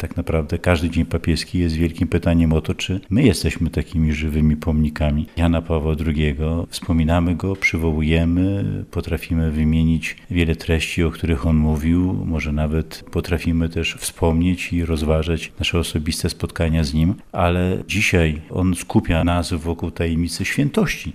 Tak naprawdę każdy dzień papieski jest wielkim pytaniem o to, czy my jesteśmy takimi żywymi pomnikami Jana Pawła II. Wspominamy go, przywołujemy, potrafimy wymienić wiele treści, o których on mówił, może nawet potrafimy też wspomnieć i rozważać nasze osobiste spotkania z nim, ale dzisiaj on skupia nas wokół tajemnicy świętości.